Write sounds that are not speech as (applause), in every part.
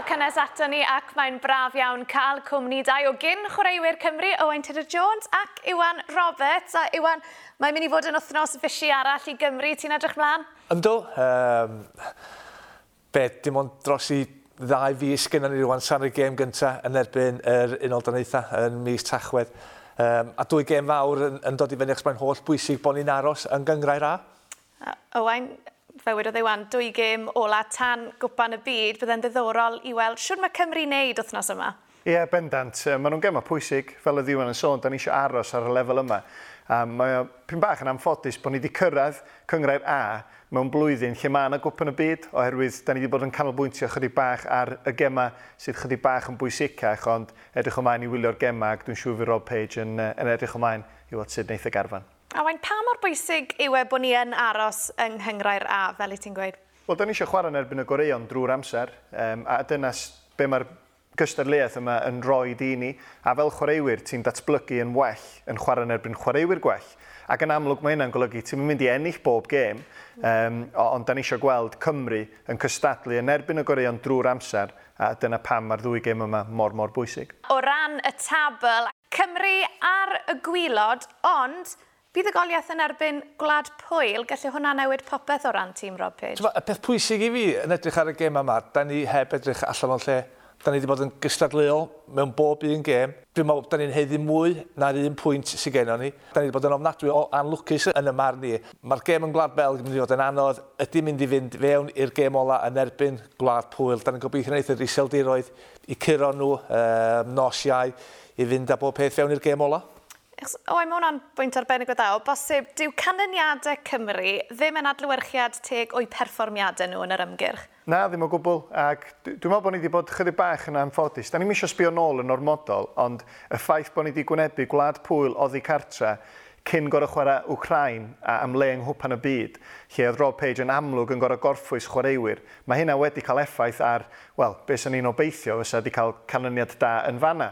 croeso cynnes ato ni ac mae'n braf iawn cael cwmni dau o gyn chwaraewyr Cymru Owain Tudor Jones ac Iwan Roberts. A Iwan, mae'n mynd i fod yn wythnos fysi arall i Gymru. Ti'n edrych mlaen? Ynddo. Um, be, dim ond dros i ddau fus gyda ni rwan san y gêm gyntaf yn erbyn yr Unol Danaetha yn mis Tachwedd. Um, a dwy gêm fawr yn, yn dod i fyny achos mae'n holl bwysig bod ni'n aros yn gyngrau'r a. Owain, fywyd o ddewan dwy gym ola tan gwpan y byd, byddai'n ddiddorol i weld siwr mae Cymru wneud wythnos yma. Ie, yeah, bendant. Maen nhw'n gemau pwysig, fel y ddiwan yn sôn, da ni eisiau aros ar y lefel yma. Um, mae pyn bach yn amffodus bod ni wedi cyrraedd cyngrair A mewn blwyddyn lle mae yna gwpan y byd, oherwydd da ni wedi bod yn canolbwyntio chydig bach ar y gema sydd chydig bach yn bwysicach, ond edrych ymlaen i wylio'r gema ac dwi'n siŵr fi Rob Page yn, yn edrych ymlaen i weld sut wneith y garfan. A wain, pa mor bwysig yw e bod ni yn aros yng Nghyngrair A, fel y ti'n gweud? Wel, da ni eisiau chwarae yn erbyn y goreion drwy'r amser, um, a dyna be mae'r gystadleuaeth yma yn rhoi di ni, a fel chwaraewyr ti'n datblygu yn well yn chwarae yn erbyn chwaraewyr gwell. Ac yn amlwg mae hynna'n golygu, ti'n mynd i ennill bob gêm, um, ond da ni eisiau gweld Cymru yn cystadlu yn erbyn y goreion drwy'r amser, a dyna pam mae'r ddwy gêm yma mor, mor bwysig. O ran y tabl, Cymru ar y gwylod, ond Bydd y goliaeth yn erbyn gwlad pwyl, gallu hwnna newid popeth o ran tîm Rob Page? Y peth pwysig i fi yn edrych ar y gêm yma, da ni heb edrych allan o'n lle. Da ni wedi bod yn gystadleuol mewn bob un gêm. Dwi'n meddwl da ni'n heiddi mwy na'r un pwynt sy'n gennym ni. Da ni wedi bod yn ofnadwy o anlwcus yn y marn ni. Mae'r gêm yn Gwlad Belg yn mynd i fod yn anodd. Ydy mynd i fynd fewn i'r gêm ola yn erbyn Gwlad Pwyl. Da ni'n gobeithio wneud yr iseldiroedd i curo nhw um, nos iau i fynd â bob peth fewn i'r gêm ola. O, mae hwnna'n bwynt arbennig o dda. O bosib, dyw canlyniadau Cymru ddim yn adlywyrchiad teg o'i perfformiadau nhw yn yr ymgyrch? Na, ddim o gwbl. Ac dwi'n meddwl bod ni wedi bod chydig bach yn anffodus. Da ni'n eisiau sbio nôl yn ormodol, ond y ffaith bod ni wedi gwynebu gwlad pwyl oddi cartra cyn gorau chwarae Wcrain a am le yng nghwpan y byd, lle oedd Rob Page yn amlwg yn gorau gorffwys chwaraewyr, mae hynna wedi cael effaith ar, wel, beth sy'n ni'n obeithio fysa wedi cael canlyniad da yn fanna.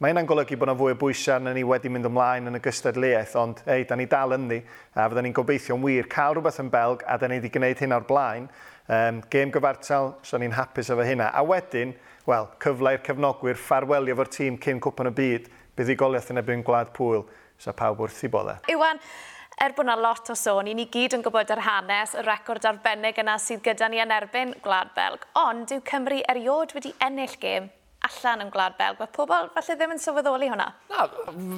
Mae hynna'n golygu bod yna fwy o bwysau na ni wedi mynd ymlaen yn y gystadleuaeth, ond ei, da ni dal yn ni, a fydda ni'n gobeithio'n wir cael rhywbeth yn belg, a da ni wedi gwneud hyn o'r blaen. Um, gêm gyfartal, so ni'n hapus efo hynna. A wedyn, wel, cyfle i'r cefnogwyr ffarwelio fo'r tîm cyn cwpan y byd, bydd i goliaeth yn ebyn gwlad pwyl, so pawb wrth i bodau. Iwan, er bod yna lot o sôn, i ni gyd yn gwybod yr hanes, y record arbennig yna sydd gyda ni yn erbyn Gwlad Belg, ond yw Cymru eriod wedi ennill gêm allan yn Gwlad Belg. Mae pobl falle ddim yn sylweddoli hwnna. Na,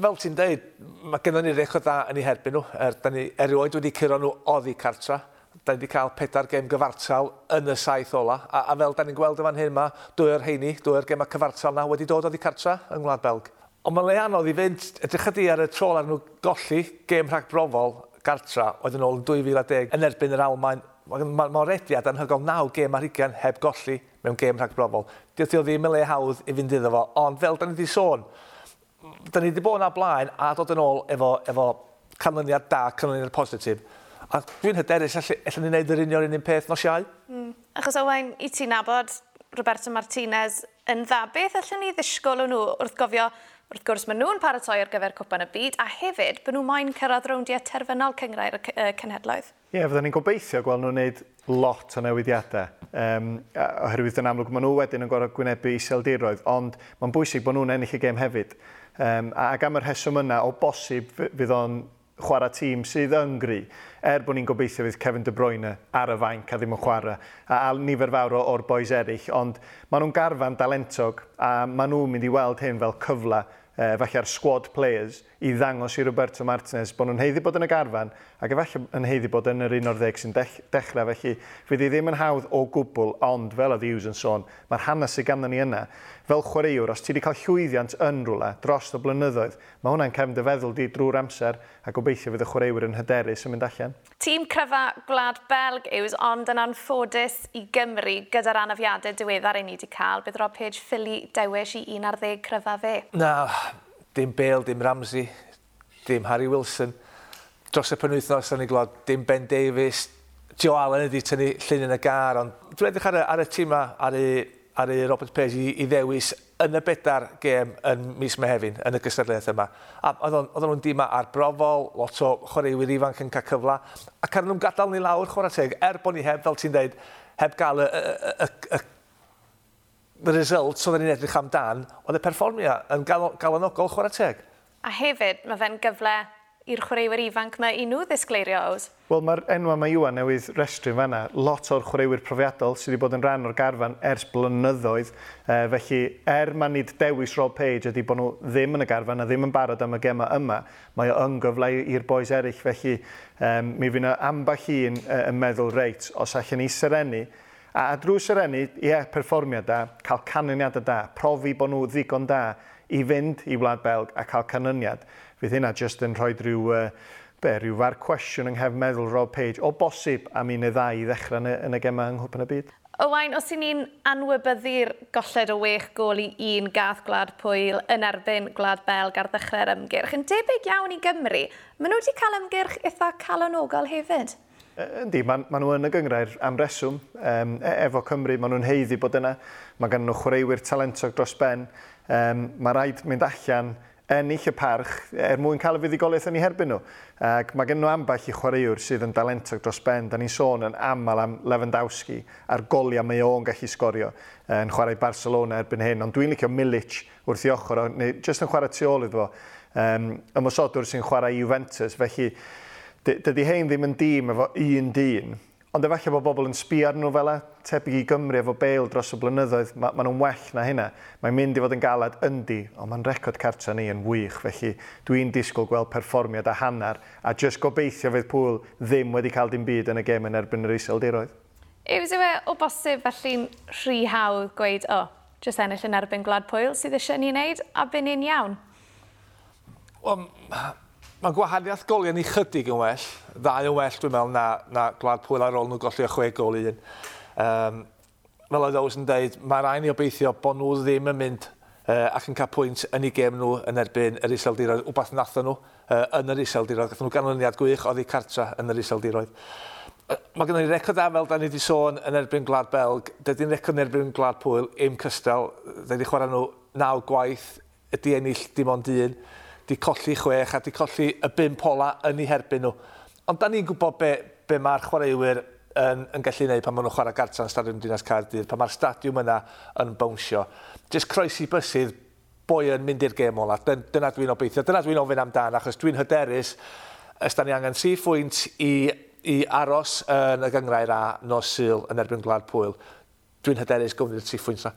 fel ti'n dweud, mae gennym ni eich o dda yn ei herbyn nhw. Er, da ni erioed wedi curo nhw oddi cartra. Da ni wedi cael pedair gem gyfartal yn y saith ola. A, a fel da ni'n gweld yma'n hyn yma, dwy'r heini, dwy'r o'r gema cyfartal na wedi dod oddi cartra yn gwlad Belg. Ond mae'n le anodd i fynd, edrych ydy ar y trol ar nhw golli gêm rhag brofol gartra oedd yn ôl yn 2010 yn erbyn yr Almain. Mae'n ma, ma rediad anhygol naw gêm ar hugain heb golli mewn gêm rhag brofol. Dydy o ddim yn le hawdd i fynd iddo fo, ond fel da ni wedi sôn, da ni wedi bod yna blaen a dod yn ôl efo, efo canlyniad da, canlyniad positif. A dwi'n hyderus, allan ni wneud yr union un peth nos iau. Mm. Achos Owain, i ti nabod Roberto Martinez yn dda, beth allan ni ddisgwyl o nhw wrth gofio Wrth gwrs, maen nhw'n paratoi ar gyfer Cwpan y Byd a hefyd, byd nhw'n moyn cyrraedd rowndiau terfynol cyngrair y cenhedloedd. Ie, yeah, fyddwn ni'n gobeithio gweld nhw'n gwneud lot o newidiadau. Um, oherwydd yn amlwg maen nhw wedyn yn gorau gwynebu iseldiroedd, ond mae'n bwysig bod nhw'n ennill y gêm hefyd. Um, ac am yr heswm yna, o bosib fydd o'n chwarae tîm sydd yn yngri, er bod ni'n gobeithio fydd Kevin De Bruyne ar y fainc a ddim yn chwarae, a, a nifer fawr o'r boes eraill, ond maen nhw'n garfan dalentog a maen nhw'n mynd i weld hyn fel cyfle e, ar squad players i ddangos i Roberto Martinez bod nhw'n heiddi bod yn y garfan ac efallai yn heiddi bod yn yr 11 sy'n dech, dechrau, felly fydd hi ddim yn hawdd o gwbl, ond fel oedd Hughes yn sôn, mae'r hanes sydd ganddyn ni yna, fel chwaraewr, os ti wedi cael llwyddiant yn rhywle dros y blynyddoedd, mae hwnna'n cefn dy feddwl di drwy'r amser a gobeithio fydd y chwaraewr yn hyderus yn mynd allan. Tîm cryfa Gwlad Belg yw, ond yn anffodus i Gymru gyda'r anafiadau diweddar ein ni wedi cael, bydd Rob Page ffili dewis i 11 cryfa fe. Na, dim Bale, dim Ramsey, dim Harry Wilson dros y penwythnos yn y glod, dim Ben Davies, Joe Allen ydi tynnu llun yn y gar, ond dwi'n edrych ar y, ar y tîm ar y, ar y Robert Page i, i ddewis yn y bedar gêm yn mis Mehefin, yn y gystadleuaeth yma. A oedden nhw'n dîma arbrofol, lot o chwaraewyr ifanc yn cael cyfla, ac arnyn nhw'n gadael ni lawr chwarae teg, er bod ni heb, fel ti'n dweud, heb gael y, y, y, y y results oedden ni'n edrych amdan, oedd y perfformio yn galonogol chwarae teg. A hefyd, mae fe'n gyfle i'r chwaraewyr ifanc mae i nhw ddisgleirio oes? Wel, mae'r enwa mae Iwan newydd restru fanna. Lot o'r chwaraewyr profiadol sydd wedi bod yn rhan o'r garfan ers blynyddoedd. E, felly, er mae nid dewis Rob Page ydy bod nhw ddim yn y garfan a ddim yn barod am y gema yma, mae o yngyfle i'r boes eraill. Felly, um, mi fyna amball un uh, yn meddwl reit, os allan ni serenu, A drwy serenu, ie, yeah, perfformiad da, cael canlyniadau da, profi bod nhw ddigon da i fynd i Wlad Belg a cael canlyniad fydd hynna just yn rhoi rhyw, uh, be, rhyw far cwestiwn yng nghef meddwl Rob Page o bosib am un neu ddau i ddechrau yn y, yn y gema yng Nghwpan y Byd. Owain, os i ni'n anwybyddu'r golled o wech gol i un gath gwlad pwyl yn erbyn gwlad Belg ar ddechrau'r ymgyrch, yn debyg iawn i Gymru, maen nhw wedi cael ymgyrch eitha calonogol hefyd. Yndi, maen ma nhw yn y gyngrair am reswm. Um, e efo Cymru, maen nhw'n heiddi bod yna. Mae gan nhw chwaraewyr talentog dros ben. Um, mae rhaid mynd allan ennill y parch er mwyn cael y fuddigoliaeth yn ei herbyn nhw. Ac mae gen nhw ambell i chwaraewr sydd yn dalentog dros ben. Da ni'n sôn yn aml am Lewandowski a'r goliau mae o'n gallu sgorio yn chwarae Barcelona erbyn hyn. Ond dwi'n licio Milic wrth i ochr, neu jyst yn chwarae tu ôl iddo fo. Um, ymwysodwr sy'n chwarae Juventus, felly dydy hein ddim yn dîm efo un dîn, Ond efallai bod bobl yn sbi ar nhw fel e, tebyg i Gymru efo bail dros y blynyddoedd, maen ma nhw'n well na hynna. Mae'n mynd i fod yn galad yndi, ond mae'n record cartra ni yn wych, felly dwi'n disgwyl gweld perfformiad a hanner, a jyst gobeithio fydd pŵl ddim wedi cael dim byd yn y gem yn erbyn yr iseldiroedd. Yw ddiwe o bosib felly'n rhy hawdd gweud, o, oh, jyst ennill yn erbyn gwlad pwyl sydd eisiau ni wneud, a byn ni'n iawn? Wel, Mae gwahaniaeth goliau ni chydig yn well, ddau yn well dwi'n meddwl na, na gwlad pwyl ar ôl nhw golli o chwe gol un. Um, fel oedd Owens yn dweud, mae rhaid ni obeithio bod nhw ddim yn mynd uh, ac yn cael pwynt yn eu gem nhw yn erbyn yr iseldiroedd, wbath nathon nhw uh, yn yr iseldiroedd. Gathen nhw ganlyniad gwych oedd eu cartra yn yr iseldiroedd. Uh, mae gennym ni record fel da ni wedi sôn yn erbyn gwlad Belg. Dydy'n record yn erbyn gwlad Pwyl, im cystal. Dydy chwarae nhw naw gwaith, ydy ennill dim ond un di colli chwech a di colli y bum pola yn ei herbyn nhw. Ond da ni'n gwybod be, be mae'r chwaraewyr yn, yn gallu gwneud pan maen nhw'n chwarae gartra yn Stadiwm Dinas Cardydd, pan mae'r stadiwm yna yn bownsio. Jyst croesi bysydd, boi yn mynd i'r gêm ola. Dyna dwi'n obeithio, dyna dwi'n ofyn amdan, achos dwi'n hyderus, ys da ni angen tri phwynt i, i aros yn y gyngrair a nos syl yn erbyn gwlad pwyl. Dwi'n hyderus gofyn i'r tri phwynt na.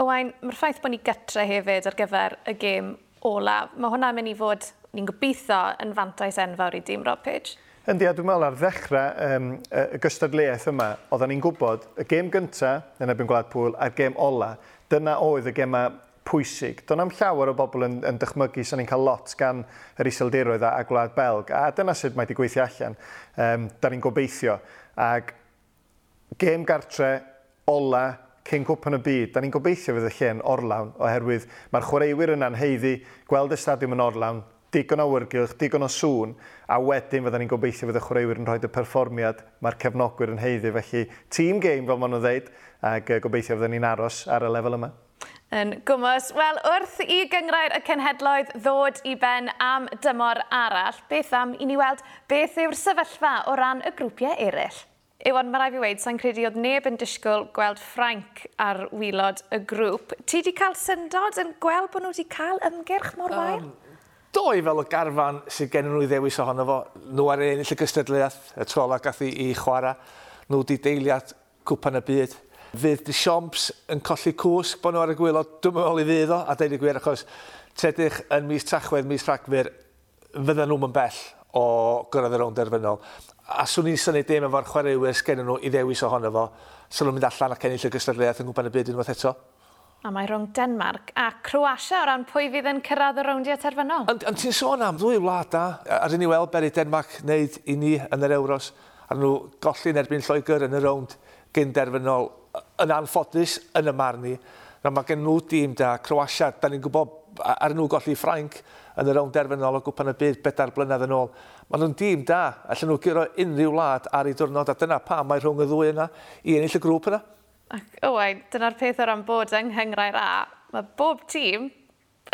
Owain, mae'r ffaith bod ni gytre hefyd ar gyfer y gêm olaf. Mae hwnna'n mynd i fod, ni'n gobeithio, yn fantais enfawr i dîm Rob Page. Yndi, a dwi'n meddwl ar ddechrau um, y gystadleuaeth yma, oedden ni'n gwybod y gêm gyntaf yn ebyn Gwlad Pwyl a'r gêm ola, dyna oedd y gemau pwysig. Do'n am llawer o bobl yn, yn dychmygu sy'n ni'n cael lot gan yr iseldiroedd a, a gwlad Belg, a dyna sut mae wedi gweithio allan. Um, da ni'n gobeithio. Ac gêm gartre, ola, cyn cwpan y byd. Da ni'n gobeithio fydd y lle'n orlawn oherwydd mae'r chwaraewyr yna'n heiddi gweld y stadiwm yn orlawn, digon o wyrgylch, digon o sŵn, a wedyn fydda ni'n gobeithio fydd y chwaraewyr yn rhoi y perfformiad mae'r cefnogwyr yn heiddi. Felly, team game fel maen nhw'n dweud, ac gobeithio fydda ni'n aros ar y lefel yma yn gwmws. Wel, wrth i gyngrair y cenhedloedd ddod i ben am dymor arall, beth am i ni weld beth yw'r sefyllfa o ran y grwpiau eraill? Iwan, mae rai fi wedi, sa'n credu oedd neb yn disgwyl gweld Frank ar wylod y grŵp. Ti wedi cael syndod yn gweld bod nhw wedi cael ymgyrch mor wael? Um, doi fel y garfan sydd gen nhw i ddewis ohono fo. Nhw ar ennill y gystadleuaeth, y trola gath i, i chwarae. Nhw wedi deiliad cwpan y byd. Fydd dy siomps yn colli cwsg bod nhw ar y gwylod, dwi'n meddwl i fydd o, a deud y gwir, achos tedych yn mis Tachwedd, mis Rhagfyr, fydden nhw'n bell o gyrraedd y rownd derfynol. A swn i'n syni dim efo'r chwaraewyr e sgen nhw i ddewis ohono fo, swn nhw'n mynd allan ac ennill y gystadleuaeth yn gwybod y byd unwaith eto. A mae rhwng Denmark a Croatia o ran pwy fydd yn cyrraedd y rowndiau terfynol. Ond on, ti'n sôn am ddwy wlad da, ar un i weld beri Denmark wneud i ni yn yr Euros, a nhw golli'n erbyn Lloegr yn y rownd gyn derfynol yn anffodus yn y marn i. Mae gen nhw dîm da, Croatia, da ni'n gwybod ar nhw golli Ffrainc, yn y rown derfynol o gwpan y byd bedair blynedd yn ôl. Maen nhw'n dîm da, allan nhw gyro unrhyw wlad ar ei diwrnod, a dyna pa mae rhwng y ddwy yna i ennill y grŵp yna. Ac, owain, dyna'r peth o ran bod yng Nghyngrair A, mae bob tîm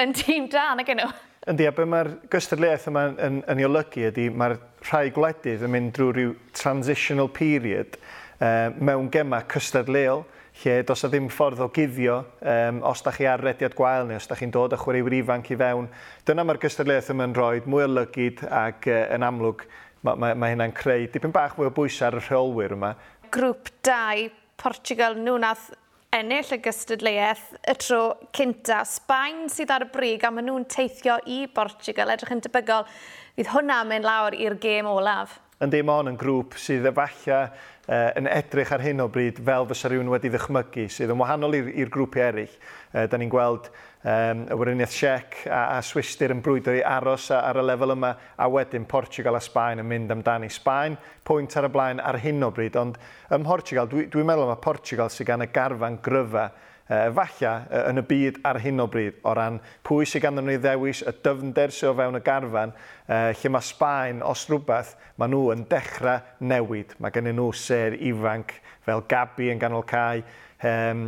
yn tîm da na gen nhw. Yndi, a be mae'r gystadleuaeth yma yn, yn, yn ei olygu ydy mae'r rhai gwledydd yn mynd drwy rhyw transitional period uh, mewn gemau cystadleol lle does o ddim ffordd o guddio um, os da chi ar rediad gwael neu os da chi'n dod â chwaraewyr ifanc i fewn. Dyna mae'r gystadleuaeth yma'n rhoi, mwy o lygyd ac uh, yn amlwg mae, mae, mae hynna'n creu dipyn bach mwy o bwysau ar y rheolwyr yma. Grŵp 2, Portugal, nhw nath ennill y gystadleuaeth y tro cynta. Sbaen sydd ar y brig a maen nhw'n teithio i Portugal, edrych yn debygol. Fydd hwnna mynd lawr i'r gêm olaf. Yn dim ond yn grŵp sydd efallai uh, yn edrych ar hyn o bryd fel fysa rhywun wedi ddychmygu, sydd yn wahanol i'r grwpiau eraill. Uh, da ni'n gweld um, y wyriniaeth Siec a, a Swistir yn brwydro i aros a, ar y lefel yma, a wedyn Portugal a Sbaen yn mynd amdani. Sbaen, pwynt ar y blaen ar hyn o bryd, ond ym Mhortugal, dwi'n dwi meddwl mae Portugal sydd gan y garfan gryfa Falla yn y byd ar hyn o bryd o ran pwy sydd ganddyn nhw i ddewis y dyfnder sydd o fewn y garfan lle mae Sbaen os rhywbeth maen nhw yn dechrau newid. Mae gennyn nhw ser ifanc fel Gabi yn ganol cae um,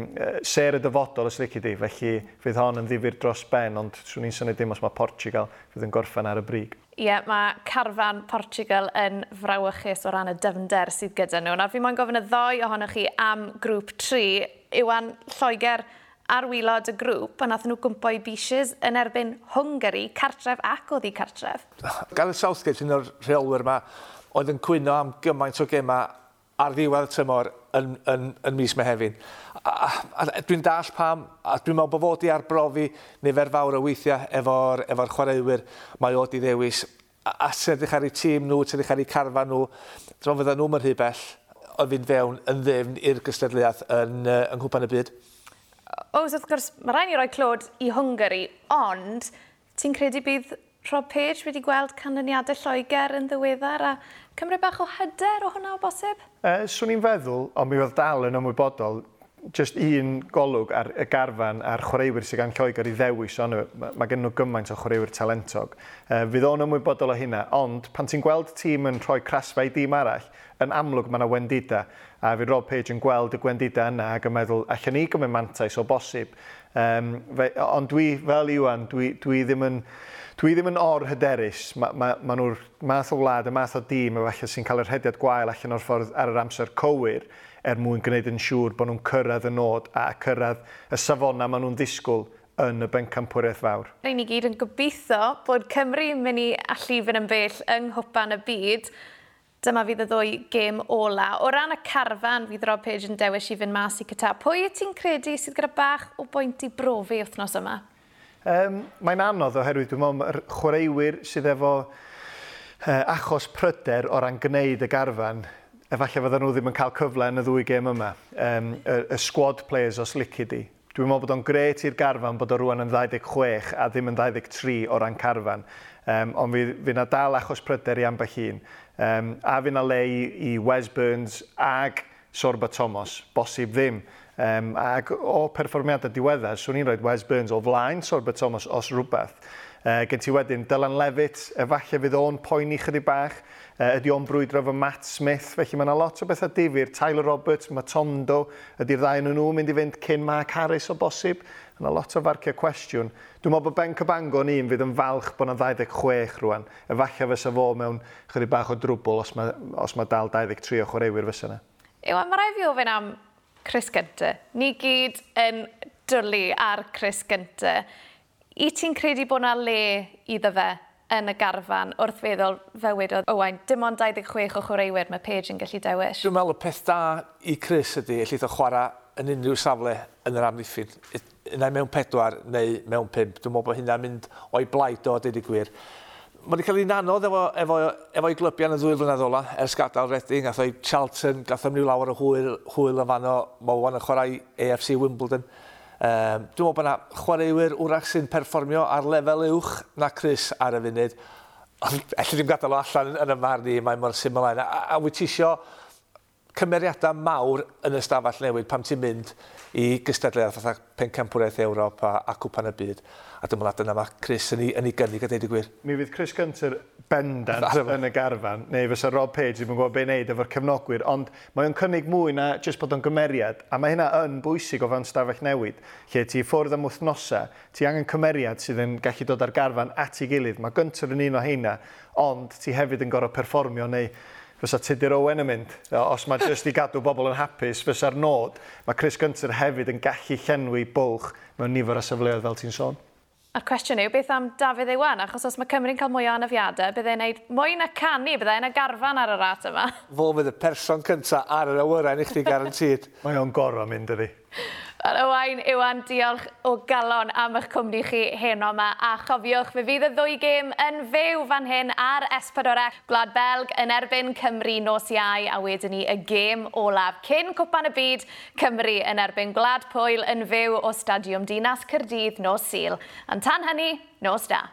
ser y dyfodol os lici di, felly fydd hon yn ddifur dros ben, ond swn i'n syni dim os mae Portugal fydd yn gorffen ar y brig. Ie, yeah, mae carfan Portugal yn frawychus o ran y dyfnder sydd gyda nhw. Nawr fi moyn gofyn y ddoi ohonoch chi am grŵp 3, Iwan Lloegr ar wylod y grŵp a nath nhw gwmpo i Beaches yn erbyn Hwngari, cartref ac oedd hi cartref. Gareth Southgate, un o'r rheolwyr yma, oedd yn cwyno am gymaint o gema ar ddiwedd y tymor yn, yn, yn mis Mehefin. Dwi'n dall pam, a dwi'n meddwl bod fod i arbrofi nifer fawr o weithiau efo'r efo, chwaraewyr mae oedd i ddewis. A, a sy'n edrych ar eu tîm nhw, sy'n edrych ar eu carfan nhw, dwi'n meddwl fydden nhw'n mynd rhy bell o fynd fewn yn ddefn i'r gystadleuaeth yn, uh, yng nghwpan y byd? Oes, wrth gwrs, mae rhaid i roi clod i Hwngari, ond ti'n credu bydd Rob Page wedi gweld canlyniadau Lloegr yn ddiweddar a cymryd bach o hyder o hwnna o bosib? E, swn i'n feddwl, ond mi oedd dal yn ymwybodol just un golwg ar y garfan a'r chwaraewyr sydd gan Lloegr i ddewis ond mae ma gen nhw gymaint o chwaraewyr talentog. E, fydd o'n ymwybodol o hynna, ond pan ti'n gweld tîm yn rhoi crasfa i dîm arall, yn amlwg mae yna wendida a fydd Rob Page yn gweld y gwendida yna ac yn meddwl allan ni gymryd mantais o bosib. Um, e, fe, ond dwi, fel Iwan, dwi, dwi ddim yn dwi ddim yn or hyderus. Mae ma, ma, nhw'r math o wlad, y math o dîm efallai sy'n cael yr hediad gwael allan o'r ffordd ar yr amser cywir er mwyn gwneud yn siŵr bod nhw'n cyrraedd y nod a cyrraedd y safona maen nhw'n ddisgwyl yn y bencampwriaeth fawr. Rhaid ni gyd yn gobeithio bod Cymru yn mynd i allu fynd yn bell yng nghwpan y byd. Dyma fydd y ddwy gêm ola. O ran y carfan, fydd Rob Page yn dewis i fynd mas i cyta. Pwy ti'n credu sydd gyda bach o bwynt i brofi wythnos yma? Um, mae'n anodd oherwydd dwi'n meddwl mae'r chwaraewyr sydd efo uh, achos pryder o ran gwneud y garfan, efallai fydden nhw ddim yn cael cyfle yn y ddwy gêm yma. Um, y, y squad players os lici di. Dwi'n meddwl bod o'n gret i'r garfan bod o rwan yn 26 a ddim yn 23 o ran carfan. Um, ond fi, fi na dal achos pryder i ambell un. Um, a fi na le i, i Wes Burns ag Sorba Thomas, bosib ddim. Um, ac o perfformiadau diweddar, swn i'n rhoi Wes Burns o flaen Sorbert Thomas os rhywbeth. Uh, gen ti wedyn Dylan Levitt, efallai fydd o'n poeni chydig bach, uh, ydy o'n brwydro efo Matt Smith, felly mae yna lot o bethau difyr. Tyler Roberts, Matondo, ydy'r ddau yn nhw mynd i fynd cyn Mark Harris o bosib. Yna lot o farciau cwestiwn. Dwi'n meddwl bod Ben Cybangon un fydd yn falch bod yna 26 rwan. efallai fysa fo mewn chydig bach o drwbl os mae, os mae dal 23 o chwaraewyr fysa yna. Ewa, mae rai fi ofyn am Chris Gynta. Ni gyd yn dwlu ar Chris Gynta. I ti'n credu bod yna le iddo fe yn y garfan wrth feddwl fywyd wedodd Owain, dim ond 26 o chwaraewyr mae Paige yn gallu dewis? Dwi'n meddwl y peth da i Chris ydy, lle eitha chwarae yn unrhyw safle yn yr amddiffyn. Yna mewn pedwar neu mewn pimp, Dwi'n meddwl bod hynna'n mynd o'i blaid o, dweud i gwir. Mae wedi cael ei nanodd efo, efo, efo ei glybiau yn y ddwy flynedd ola, ers gadael Redding, gath o'i Charlton, gath o'n mynd lawer o hwyl, hwyl yn fan o, mae yn chwarae AFC Wimbledon. Um, dwi'n meddwl bod yna chwaraewyr wrach sy'n perfformio ar lefel uwch na Chris ar y funud. Ond elli ddim gadael o allan yn y marn i, mae mor syml yna. A, a wyt ti isio cymeriadau mawr yn y stafell newydd pam ti'n mynd i gystadleuaeth fatha pencampwraeth Ewrop a, a cwpan y byd. A dyma na yna mae Chris yn ei, yn ei gynnig a deud y gwir. Mi fydd Chris Gunter bendant yn y garfan, neu fysa Rob Page ddim yn gwybod beth wneud efo'r cefnogwyr, ond mae o'n cynnig mwy na jyst bod o'n gymeriad, a mae hynna yn bwysig o fan stafell newid, lle ti ffwrdd am wythnosau, ti angen cymeriad sydd yn gallu dod ar garfan at ei gilydd. Mae Gunter yn un o heina, ond ti hefyd yn gorau perfformio neu fysa Tudur Owen yn mynd. Os mae jyst i gadw bobl yn hapus, fysa'r nod, mae Chris Gunter hefyd yn gallu llenwi bwlch mewn nifer o sefleoedd fel ti'n sôn. A'r cwestiwn yw, beth am Dafydd Iwan? Achos os mae Cymru'n cael mwy o anafiadau, byddai'n gwneud mwy na canu, byddai'n y garfan ar y rat yma. Fo fydd y person cyntaf ar yr awyren i chdi (laughs) garantid. mae o'n gorau mynd ydi. Ar y wain, Iwan, diolch o galon am eich cwmni chi heno yma. A chofiwch, fe fydd y ddwy gêm yn fyw fan hyn ar S4C e. Gwlad Belg yn erbyn Cymru nos iau a wedyn ni y gêm olaf. Cyn cwpan y byd, Cymru yn erbyn Gwlad Pwyl yn fyw o Stadiwm Dinas Cyrdydd nos Sil. Yn tan hynny, nos da.